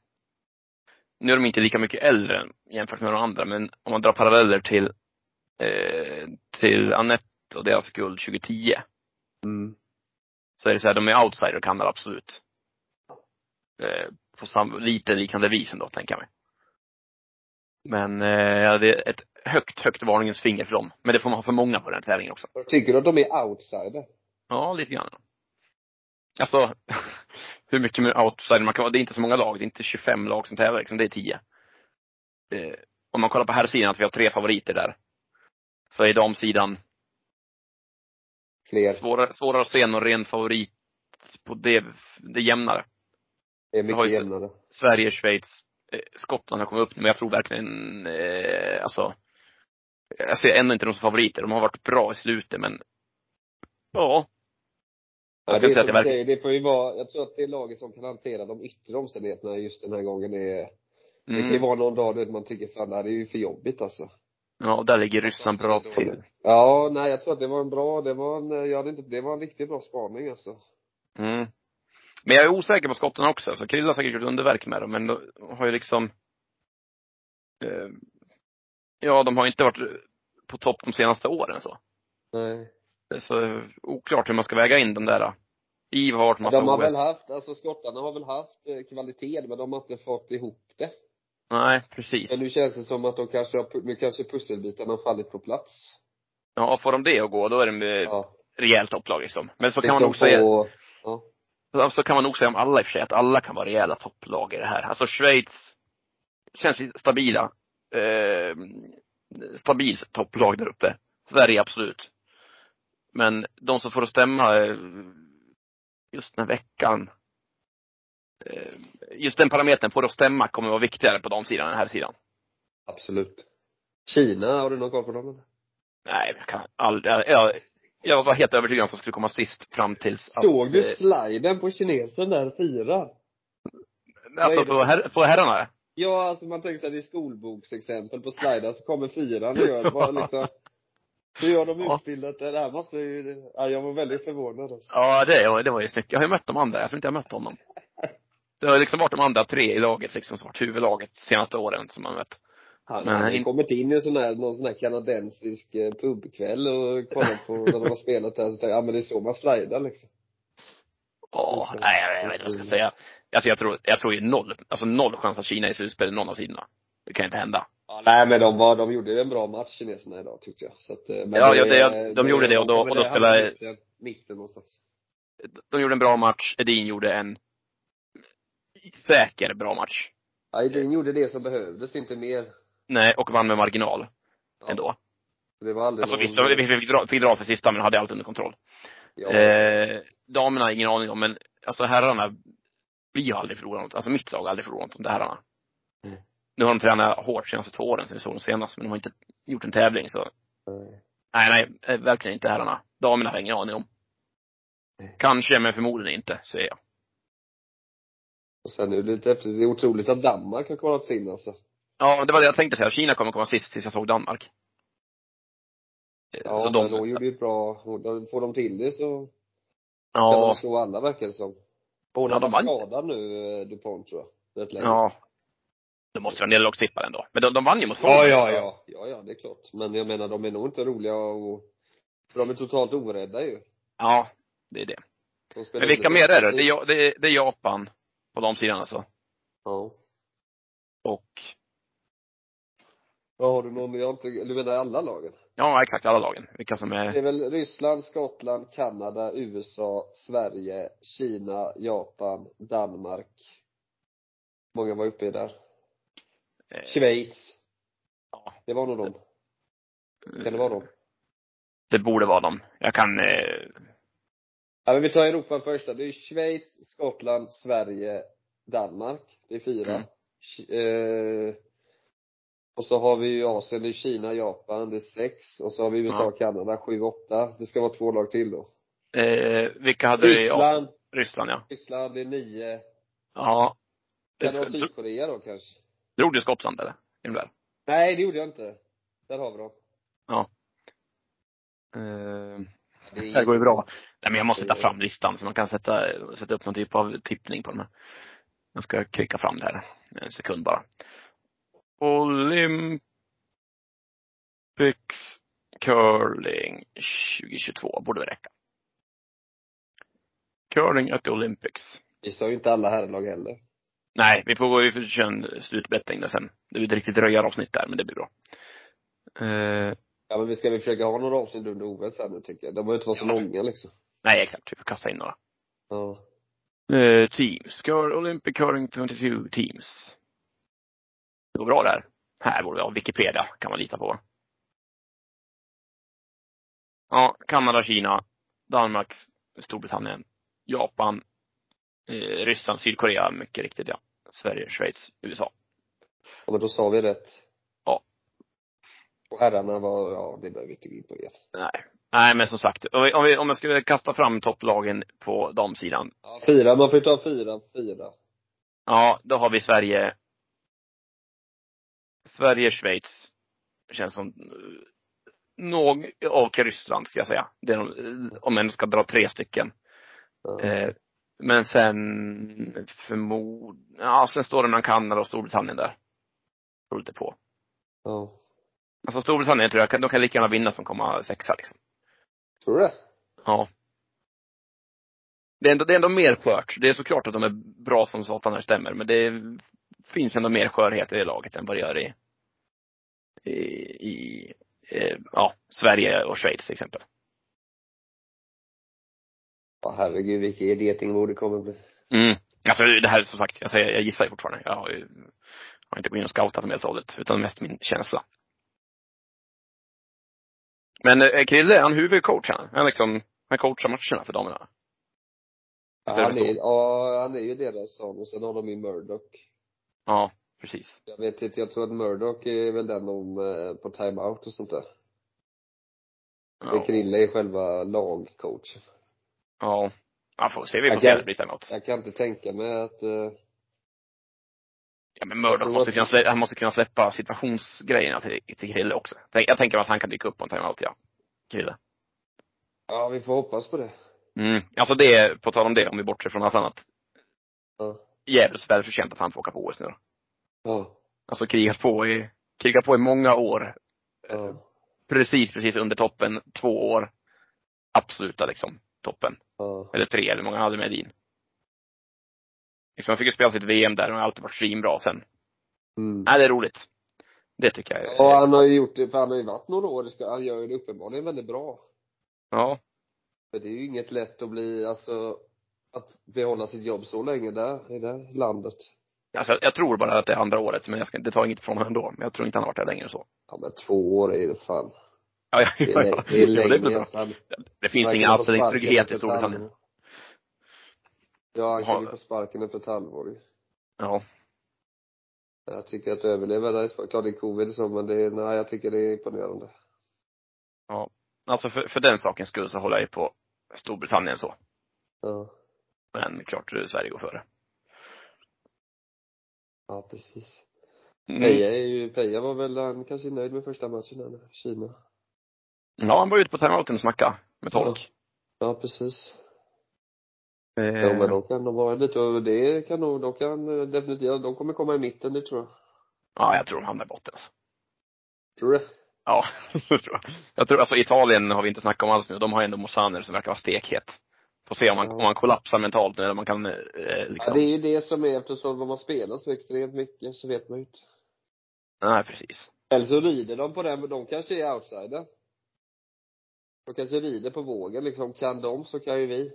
Nu är de inte lika mycket äldre jämfört med de andra, men om man drar paralleller till, eh, till Annette och deras guld 2010. Mm. Så är det så här, de är outsider Kanada absolut. Eh, på sam, lite liknande vis ändå, tänker jag mig. Men, eh, det är ett högt, högt varningens finger för dem. Men det får man ha för många på den här tävlingen också. Tycker du att de är outsider? Ja, lite grann. Alltså, hur mycket mer outsider man kan vara. Det är inte så många lag. Det är inte 25 lag som tävlar liksom. Det är 10. Eh, om man kollar på här sidan att vi har tre favoriter där. Så är damsidan Fler. svårare, svårare att se någon ren favorit på det, det är jämnare. Det är mycket jämnare. Sverige, Schweiz, eh, Skottland har kommit upp men jag tror verkligen, eh, alltså, jag ser ändå inte dem som favoriter. De har varit bra i slutet, men, ja. Ja, det är som det säger, det får ju vara, jag tror att det laget som kan hantera de yttre omständigheterna just den här gången är, det kan ju mm, vara någon dag där man tycker fan det här är ju för jobbigt alltså. Ja, där ligger Ryssland bra till. Ja, nej jag tror att det var en bra, det var en, jag hade inte, det var en riktigt bra spaning alltså. Mm. Men jag är osäker på skotten också, så Krilla har säkert gjort underverk med dem, men de har ju liksom, eh, ja, de har inte varit på topp de senaste åren så. Nej. Så oklart hur man ska väga in de där. IV har varit massa De har OS. väl haft, alltså skottarna har väl haft eh, kvalitet men de har inte fått ihop det. Nej, precis. Men nu känns det som att de kanske har, nu kanske pusselbitarna har fallit på plats. Ja, får de det att gå, då är de eh, Ja. rejält topplag liksom. Men så kan man Liksom nog säga, på, ja. så kan man nog säga om alla i och för sig, att alla kan vara rejäla topplag i det här. Alltså Schweiz känns lite stabila. Eh, stabilt topplag där uppe. Sverige absolut. Men de som får att stämma eh, just den här veckan. Eh, just den parametern, får det att stämma, kommer vara viktigare på de sidan än den här sidan. Absolut. Kina, har du någon koll på dem eller? Nej, jag kan aldrig, jag, jag, var helt övertygad om att de skulle komma sist fram tills Såg att, du eh, sliden på kinesen där, fyra? Alltså på, her, på herrarna? Ja, alltså man tänker sig det är skolboksexempel på sliden, så kommer fyran och gör bara liksom Hur har de Ja. utbildat det? Det här måste ju, ja, jag var väldigt förvånad alltså. Ja, det, var- det var ju snyggt. Jag har ju mött de andra. Jag tror inte jag har mött honom. Det har liksom varit de andra tre i laget liksom som varit huvudlaget de senaste åren som man mött. Han hade in- kommit in i en sån här, någon sån här kanadensisk eh, pubkväll och kollat på när de har spelat där, så tänkte jag, ja men det är så man slidar liksom. Ja, nej jag vet inte vad jag ska säga. Alltså jag tror, jag tror ju noll, alltså noll chans att Kina är i slutspel i någon av sidorna. Det kan inte hända. Ja, nej men de var, de gjorde en bra match kineserna idag tyckte jag. Så att, eh, men Ja, ja, det- de gjorde det och då- och då det spelade- mitten någonstans. De gjorde en bra match. Edin gjorde en säker bra match. Aydin gjorde det som behövdes, inte mer. Nej, och vann med marginal Ja. ändå. Det var aldrig Alltså visst, vi fick dra, fick dra för sista men hade allt under kontroll. ja, Eh, damerna ingen aning om, men alltså herrarna, vi har aldrig förlorat något. Alltså mitt lag har aldrig förlorat något det herrarna. Mm. Nu har de tränat hårt senaste två åren sen vi såg dem senast, men de har inte gjort en tävling så. nej. Nej, nej, eh, verkligen inte herrarna. Damerna har jag ingen aning om. Nej. Kanske, men förmodligen inte, säger jag. Och sen är det lite efter, det är otroligt att Danmark har kvalat sig in alltså. Ja, det var det jag tänkte säga. Kina kommer komma sist tills jag såg Danmark. Ja, så men de, de gjorde ju ett bra, får de till det så kan ja, de slå alla verkar det som. Hon Ja, de vann. skadad nu, eh, DuPont tror jag. Rätt länge. ja. De måste vara nederlagstippare ändå. Men de, de vann ju mot Ja, Holland. ja, ja. Ja, ja, det är klart. Men jag menar, de är nog inte roliga och för de är totalt orädda ju. Ja, det är det. Men vilka mer är det? Ja- det är, det är Japan på de sidan alltså. Ja. Och, Ja, har du någon, jag har inte, du menar alla lagen? ja exakt, alla lagen. Vilka som Det är, är väl Ryssland, Skottland, Kanada, USA, Sverige, Kina, Japan, Danmark. Många var uppe i där. eh, Schweiz. Ja. Det var nog de. Kan det vara de? Det borde vara dem. Jag kan, eh, Ja, men vi tar Europa först då. Det är Schweiz, Skottland, Sverige, Danmark. Det är fyra. Mm. Eh, och så har vi ju Asien, det är Kina, Japan, det är sex. Och så har vi USA, Ja. Kanada, sju, åtta. Det ska vara två lag till då. eh, vilka hade vi? Ja, Ryssland, Ryssland ja. Ryssland, det är nio. Ja. Kan det vara Sydkorea då kanske? Drog du Skottland eller? Där? Nej, det gjorde jag inte. Där har vi dem. Eh, Det det går ju bra. Nej men jag måste ta fram listan så man kan sätta, sätta upp någon typ av tippning på de här. Jag ska klicka fram det här. En sekund bara. Olympics curling 2022 borde det räcka. Curling at the Olympics. Vi sa ju inte alla herrlag heller. Nej, vi får gå får köra en slutbetting där sen. Det blir ett riktigt röjaravsnitt där, men det blir bra. Eh, Ja, men vi ska väl försöka ha några avsnitt under OS här nu tycker jag. De behöver inte vara så Ja. långa liksom. nej, exakt. Vi får kasta in några. Ja. Eh, teams. Cur Olympic Curling 22 Teams. Det går bra där. Här borde vi ha Wikipedia, kan man lita på. Ja, Kanada, Kina, Danmark, Storbritannien, Japan, eh, Ryssland, Sydkorea, mycket riktigt ja. Sverige, Schweiz, USA. ja men då sa vi rätt. Och herrarna var, ja, det behöver vi inte gå in på igen. Nej. Nej, men som sagt, om, vi, om, vi, om jag skulle kasta fram topplagen på damsidan. Ja, fyra, man får ju ta fyra, fyra. Ja, då har vi Sverige. Sverige, Schweiz. Känns som eh, någ, och Ryssland ska jag säga. Det är, de- om man ska dra tre stycken. Ja. Eh, men sen förmod, ja sen står det mellan Kanada och Storbritannien där. Beror lite på. ja. Alltså Storbritannien tror jag, de kan lika gärna vinna som komma sexa liksom. Tror du det? Ja. Det är ändå, det är ändå mer skört. Det är såklart att de är bra som satan när det stämmer, men det finns ändå mer skörhet i det laget än vad det gör i, i, i ja, Sverige och Schweiz till exempel. Ja, herregud vilket getingbo det kommer bli. Mm. Alltså det här som sagt, jag säger, jag gissar ju fortfarande. Jag har ju, har inte gått in och scoutat dem helt och hållet, utan mest min känsla. Men eh, Krille, är han huvudcoach han? Han liksom, han coachar matcherna för damerna? Ja, är han är, ja, han är ju deras son och sen har de ju Murdoch. Ja, precis. Jag vet inte, jag tror att Murdoch är väl den de, eh, på timeout och sånt där. Men Ja. Krille är själva lagcoachen. Ja. Ja, får se. Vi får Jag se kan- när det blir timeout. Jag kan inte tänka mig att, eh, Ja men Murdoch tror måste kunna släppa, han måste kunna släppa situationsgrejerna till, till Krille också. Jag tänker att han kan dyka upp på en timeout, ja. Krille. ja vi får hoppas på det. Mm. Alltså det, på tal om det, om vi bortser från allt annat. Ja. Jävligt välförtjänt att han får åka på OS nu då. Ja. Alltså krigat på i, krigat på i många år. Ja. Precis, precis under toppen. Två år. Absoluta liksom, toppen. Ja. Eller tre, eller hur många hade med in. Liksom, han fick ju spela sitt VM där och har alltid varit svinbra sen. Mm. Nej, det är roligt. Det tycker jag Ja, han har ju gjort det, för han har ju varit några år, det han gör ju det uppenbarligen väldigt bra. ja. För det är ju inget lätt att bli, alltså, att behålla sitt jobb så länge där, i det landet. Alltså, jag tror bara att det är andra året, men jag ska, det tar inget från honom ändå. Men jag tror inte han har varit där längre än så. Ja men två år är det fan. Ja, ja, Det ja, ja. det är det är länge. bra. alltså. Han- Det finns ingen anställningstrygghet i Storbritannien. Ja, han kan ju få sparken efter ett halvår ju. Ja. Jag tycker att överleva där, klart det är covid och så, men det nej jag tycker det är imponerande. Alltså för, för den sakens skull så håller jag ju på Storbritannien så. Ja. Men klart Sverige går före. Ja, precis. Mm. Peja är ju, Peja var väl, han kanske är nöjd med första matchen här nu, Kina. Ja, han var ute på timeouten och snacka med tolk. Ja, precis. Eh, Ja, men de kan nog vara lite, och det kan nog, de kan eh, definitivt, ja, de kommer komma i mitten, det tror jag. ja, jag tror de hamnar i botten alltså. Tror du det? Ja, det tror jag. Jag tror, alltså Italien har vi inte snackat om alls nu. De har ändå Mosaner som verkar vara stekhet. Får se om man, Ja. om man kollapsar mentalt eller om man kan eh, Ja, liksom. det är ju det som är, eftersom de har spelat så extremt mycket, så vet man ju inte. Nej, precis. Eller så rider de på den, men de kanske är outsider. De kanske rider på vågen liksom. Kan de så kan ju vi.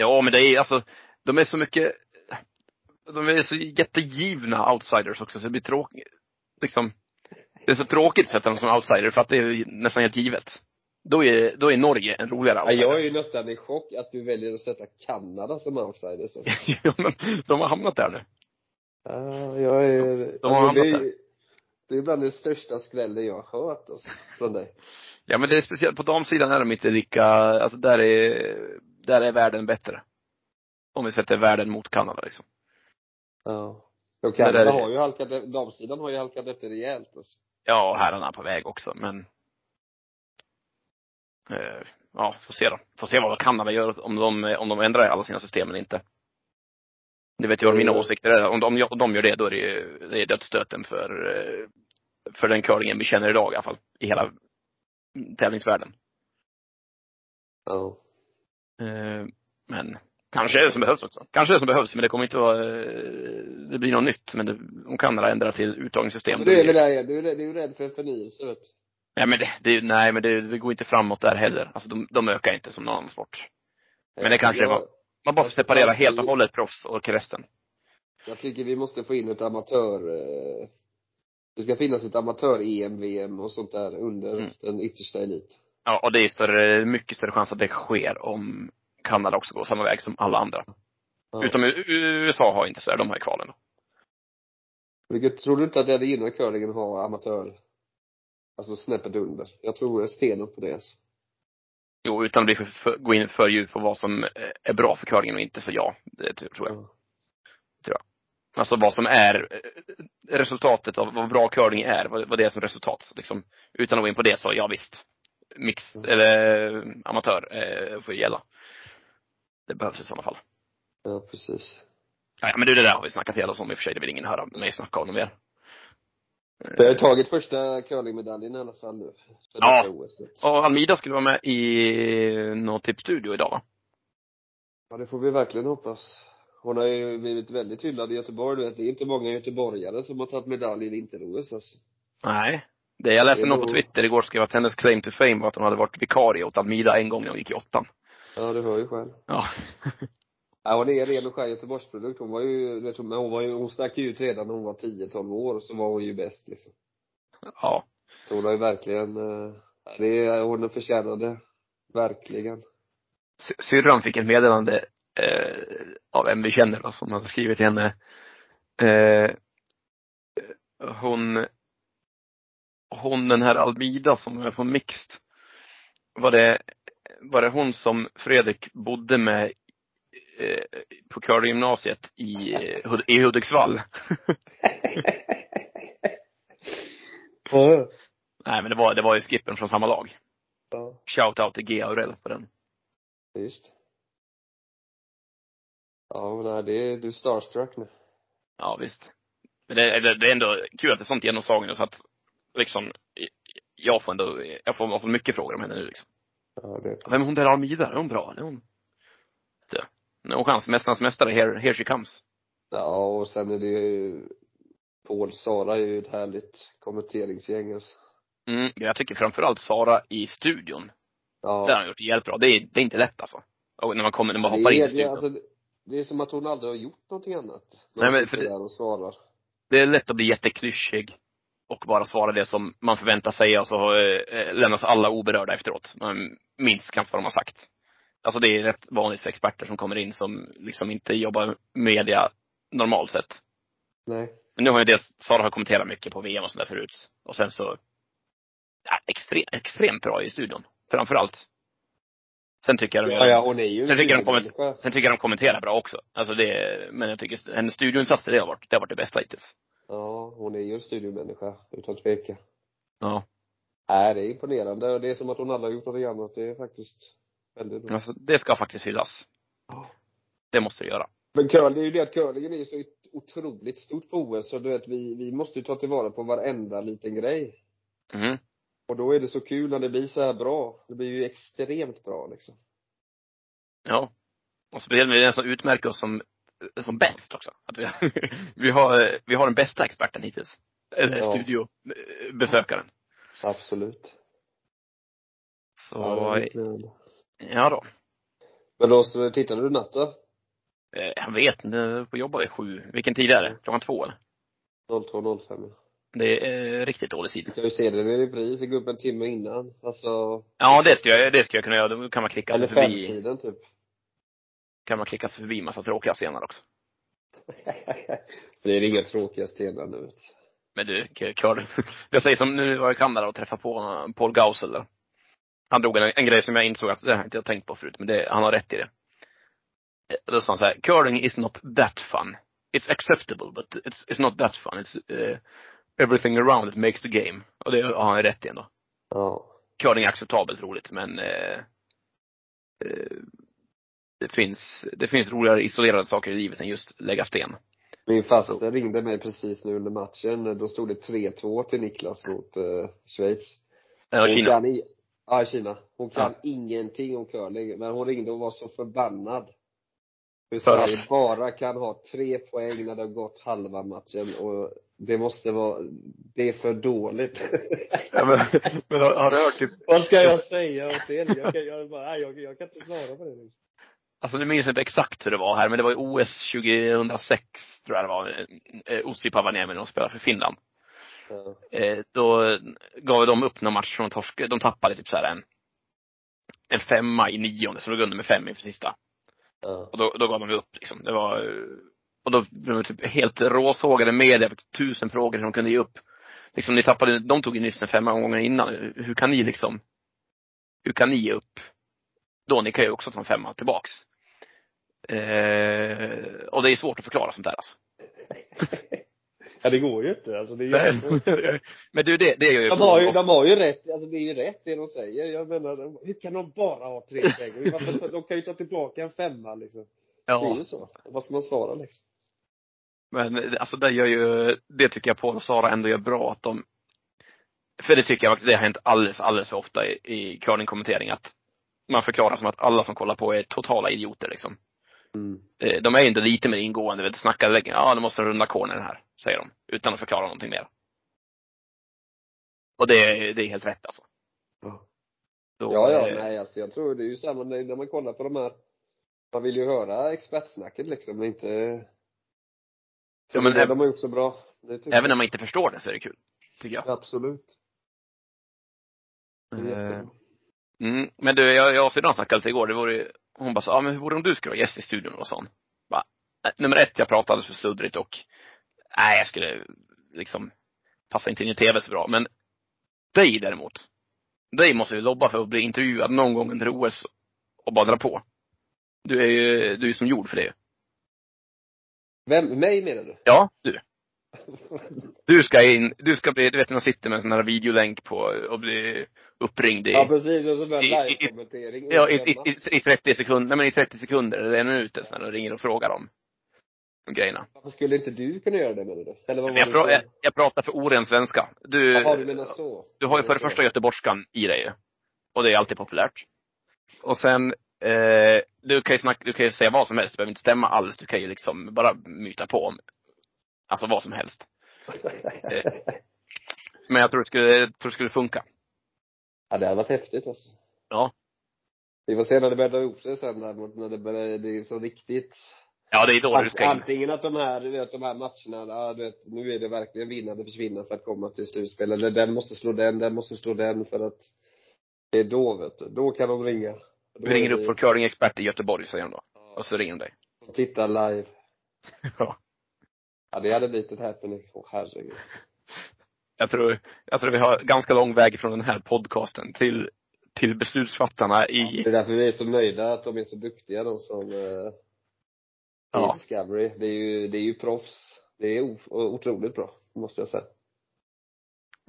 Ja, men det är alltså, de är så mycket, de är så jättegivna outsiders också så det blir tråkigt. Liksom, det är så tråkigt att sätta dem som outsider för att det är nästan helt givet. Då är, då är Norge en roligare Ja, outsider. jag är ju nästan i chock att du väljer att sätta Kanada som outsiders. Alltså. ja, men de har hamnat där nu. Ja, jag är, De har alltså, det, hamnat är, det är bland den största skrällen jag har hört alltså, från dig. Ja men det är speciellt, på damsidan är de inte lika, alltså där är, där är världen bättre. Om vi sätter världen mot Kanada liksom. Ja. Och Det Kanada där är- har ju halkat, e- damsidan har ju halkat efter rejält alltså. Ja, och herrarna är på väg också, men eh, ja, får se då. Får se vad Kanada gör, om de, om de ändrar alla sina system eller inte. Ni vet ju vad mina Mm. åsikter är. Om de, om de gör det, då är det ju, det är dödsstöten för, eh, för den curlingen vi känner idag i alla fall. I hela tävlingsvärlden. Ja. Eh, men kanske är det som behövs också. Kanske är det som behövs, men det kommer inte vara, eh, det blir något nytt. Men det, om Kanada ändrar till uttagningssystem. Du är väl där, du är, du är rädd för förnyelse vet. Ja men det, det nej men det, det går inte framåt där heller. Alltså de, de ökar inte som någon annan sport. Men det kanske jag, var- Man bara får separera helt och hållet proffs och resten. Jag tycker vi måste få in ett amatör, eh, det ska finnas ett amatör-EM, VM och sånt där under Mm. den yttersta elit. Ja, och det är större, mycket större chans att det sker om Kanada också går samma väg som alla andra. Ja. Utom USA har inte så här, de har ju kvalen. Vilket, tror du inte att det hade gynnat curlingen att ha amatör, alltså snäppet under? Jag tror stenhårt på det alltså. Jo, utan att bli för, för, gå in för djupt på vad som eh, är bra för curlingen och inte, så ja, det tror jag. Ja. Alltså vad som är eh, resultatet av vad bra curling är, vad, vad det är som resultat. Liksom, utan att gå in på det så, ja visst. Mix, Mm. eller amatör eh, får ju gälla. Det behövs i sådana fall. Ja, precis. Ja, men du, det där har vi snackat ihjäl oss om i och för sig. Det vill ingen höra mig snacka om något mer. Vi har tagit första curlingmedaljen i alla fall nu. För Ja. OS. Och Almida skulle vara med i någon tippstudio idag va? Ja, det får vi verkligen hoppas. Hon har ju blivit väldigt hyllad i Göteborg, du vet. Det är inte många göteborgare som har tagit medalj i vinter-OS alltså. Nej. Det jag läste är någon på Twitter igår skrev att hennes claim to fame var att hon hade varit vikarie åt Almida en gång när hon gick i åttan. Ja, du hör ju själv. Ja. Ja, hon är ren och skär Göteborgsprodukt. Hon var ju, vet, men hon var ju, hon stack ju ut redan när hon var 10-12 år, så var hon ju bäst liksom. ja. Så hon har ju verkligen, eh, det är, hon förtjänade, verkligen. Sy- Syrran fick ett meddelande eh, av en vi känner då, som hade skrivit till henne. Eh, hon, hon den här Almida som är från Mixed. Var det, var det hon som Fredrik bodde med eh, på curlinggymnasiet i, i Hudiksvall? Nej men det var, det var ju skippen från samma lag. Ja, Shout out till G. Aurell på den. just. Ja, men det är, du är starstruck nu. Ja visst. Men det, är- det är ändå kul att det är sånt genomslag nu så att liksom, jag får ändå, jag får, jag får mycket frågor om henne nu liksom. Ja, det Vem är hon där Almida? Är hon bra? Är hon? Är hon chans, Mästarnas mästare, here, here she comes. Ja, och sen är det ju, Paul Sara är ju ett härligt kommenteringsgäng alltså. Mm, jag tycker framförallt Sara i studion. Ja. Det har hon gjort jävligt bra. Det är, det är inte lätt alltså. Och när man kommer, när man Det hoppar in är- i studion. Alltså, det är som att hon aldrig har gjort någonting annat. Nej, men för det- och svarar. Det är lätt att bli jätteklyschig och bara svara det som man förväntar sig och så eh, lämnas alla oberörda efteråt. Man minns knappt vad de har sagt. Alltså det är rätt vanligt för experter som kommer in som liksom inte jobbar med media normalt sett. Nej. Men nu har ju det, Sara har kommenterat mycket på VM och sådär förut. Och sen så, ja, extrem, extremt bra i studion. Framförallt. Sen tycker jag de Ja, ja, hon är ju en Sen tycker de. Sen tycker jag de kommenterar bra också. Alltså det, men jag tycker hennes studioinsatser, det har varit, det har varit det bästa hittills. Ja, hon är ju en studiemänniska, utan tvekan. Ja. Nej, det är imponerande och det är som att hon aldrig har gjort någonting annat. Det är faktiskt väldigt bra. Alltså, det ska faktiskt hyllas. Ja. Det måste det göra. Men curling, det är ju det att curlingen är ju så otroligt stort på OS, så du vet, vi, vi måste ju ta tillvara på varenda liten grej. Mhm. Och då är det så kul när det blir så här bra. Det blir ju extremt bra liksom. Ja. Och speciellt med den som utmärker oss som, som bäst också. Att vi, vi har, vi har den bästa experten hittills. Eller Ja. studiobesökaren. Absolut. Så, Ja, är ja då. Men då, tittade du natt då? Eh, Jag vet inte, på jobba vid sju. Vilken tid är det? Klockan två eller? 02.05 ja. Det är riktigt dålig tid. Du kan ju se den i repris, gå upp en timme innan. Alltså, Ja, det skulle jag, det skulle jag kunna göra. Då kan man klicka eller femtiden typ. Kan man klicka sig förbi massa tråkiga scener också. det är inga tråkiga stenar nu. Men du, K- Curl. Jag säger som nu var jag i Kanada och träffade på uh, Paul Gausel där. Han drog en, en grej som jag insåg att det har inte jag tänkt på förut, men det, han har rätt i det. Eh, Då sa han så här, curling is not that fun. It's acceptable, but it's, it's not that fun. It's uh, everything around it makes the game. Och det har han rätt i ändå. Ja. Curling är acceptabelt roligt, men eh, eh, det finns, det finns roligare isolerade saker i livet än just lägga sten. Min faster ringde mig precis nu under matchen. Då stod det 3-2 till Niklas mot eh, Schweiz. Ja, Kina. Kan i, ja, Kina. Hon kan Ja. ingenting om curling, men hon ringde och var så förbannad. Hur Sverige att? bara kan ha tre poäng när det har gått halva matchen och det måste vara, det är för dåligt. Ja, men, men har, har du hört typ Vad ska jag säga åt det? Jag kan, jag, bara, nej, jag, jag kan inte svara på det. Alltså nu minns jag inte exakt hur det var här, men det var i OS 2006, tror jag det var, eh, Ossi Pavaniemen och spelade för Finland. Eh, då gav de upp någon match från torsk, de tappade typ så här en, en femma i nionde, så de låg under med fem inför sista. Ja. Och då, då gav de upp liksom. Det var, eh, och då blev de typ helt råsågade media, fick tusen frågor som de kunde ge upp. Liksom ni tappade, de tog ju nyss en femma gånger innan. Hur kan ni liksom, hur kan ni ge upp? Då, ni kan ju också ta en femma tillbaks. Eh, och det är svårt att förklara sånt där alltså. ja, det går ju inte. Alltså, det är ju, Men du, det, det är ju de, har ju, de har ju rätt, alltså det är ju rätt det de säger. Jag menar, hur kan de bara ha tre poäng? De kan ju ta tillbaka en femma liksom. Det är Ja, ju så. Vad ska man svara liksom? men alltså det gör ju, det tycker jag Paul och Sara ändå gör bra att de, för det tycker jag faktiskt, det har hänt alldeles, alldeles för ofta i, i curlingkommentering att man förklarar som att alla som kollar på är totala idioter liksom. Mm. Eh, De är inte lite mer ingående, vet, snackar lägger, ja nu måste runda cornern här, säger de. Utan att förklara någonting mer. Och det, är- det är helt rätt alltså. Ja. Då, Ja, ja, eh, nej alltså jag tror det är ju samma när man kollar på de här, man vill ju höra expertsnacket liksom, men inte så Ja, men det, de har gjort så bra. Även när man inte förstår det så är det kul. Tycker jag. jag. Absolut. Jättebra. Mm, men du, jag, jag och syrran snackade lite igår, det vore ju- hon bara så, ja men hur vore det om du skulle vara gäst i studion och sån? Bara, "Nej, nummer ett, jag pratade alldeles för sluddrigt och, nej jag skulle liksom passa inte in i tv så bra, men dig däremot, dig måste vi lobba för att bli intervjuad någon gång under OS och bara dra på. Du är ju, du är som gjord för det. Vem, mig menar du? Ja, du. Du ska in, du ska bli, du vet när man sitter med en sån här videolänk på och blir uppringd i ja precis, och så börjar live-kommentering. Ja, i, i, i, i 30 sekunder, nej men i 30 sekunder eller en minut så när de ringer och frågar om de grejerna. Varför skulle inte du kunna göra det menar du? Eller vad var Jag, det pra, jag, jag pratar för oren svenska. Du, Jaha, du menar så? du har ju för det första göteborgskan i dig. Och det är alltid populärt. Och sen, eh, du kan ju snacka, du kan ju säga vad som helst, det behöver inte stämma alls. Du kan ju liksom bara myta på om, alltså vad som helst. Eh. Men jag tror det skulle, jag tror det skulle funka. ja, det hade varit häftigt alltså. Ja. Vi får se när det börjar dra ihop sig sen där, mot- när det börjar, det är så riktigt Ja, det är då du ska in. Antingen att de här, du vet, de här matcherna, ja, du vet, nu är det verkligen vinna eller försvinna för att komma till slutspel. Eller den måste slå den, den måste slå den för att det är då vet du. Då kan de ringa. Då Vi ringer är upp vår curlingexpert i Göteborg, säger de då. Och så ringer de dig. Titta live. Ja. Ja, det hade blivit ett happening. Åh herregud. Jag tror, jag tror vi har ganska lång väg från den här podcasten till, till beslutsfattarna i, Det är därför vi är så nöjda att de är så duktiga de som, eh, ja. Discovery. Det är ju, det är ju proffs. Det är o- otroligt bra, måste jag säga.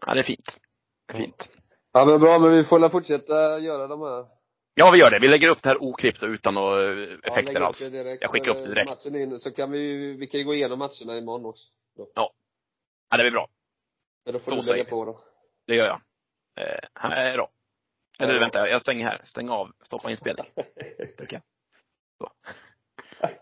ja, det är fint. Det är fint. Ja men bra, men vi får väl fortsätta göra de här Ja, vi gör det. Vi lägger upp det här oklippt och utan några eh, Ja, effekter upp alls. Jag skickar upp det direkt. Matchen in, så kan vi, vi kan ju gå igenom matcherna imorgon också. Ja, det blir bra. Men då får Så du lägga på då. Det gör jag. Eh, här då. Eller Ja. vänta, jag stänger här. Stäng av. Stoppa inspelning. Trycker. Så.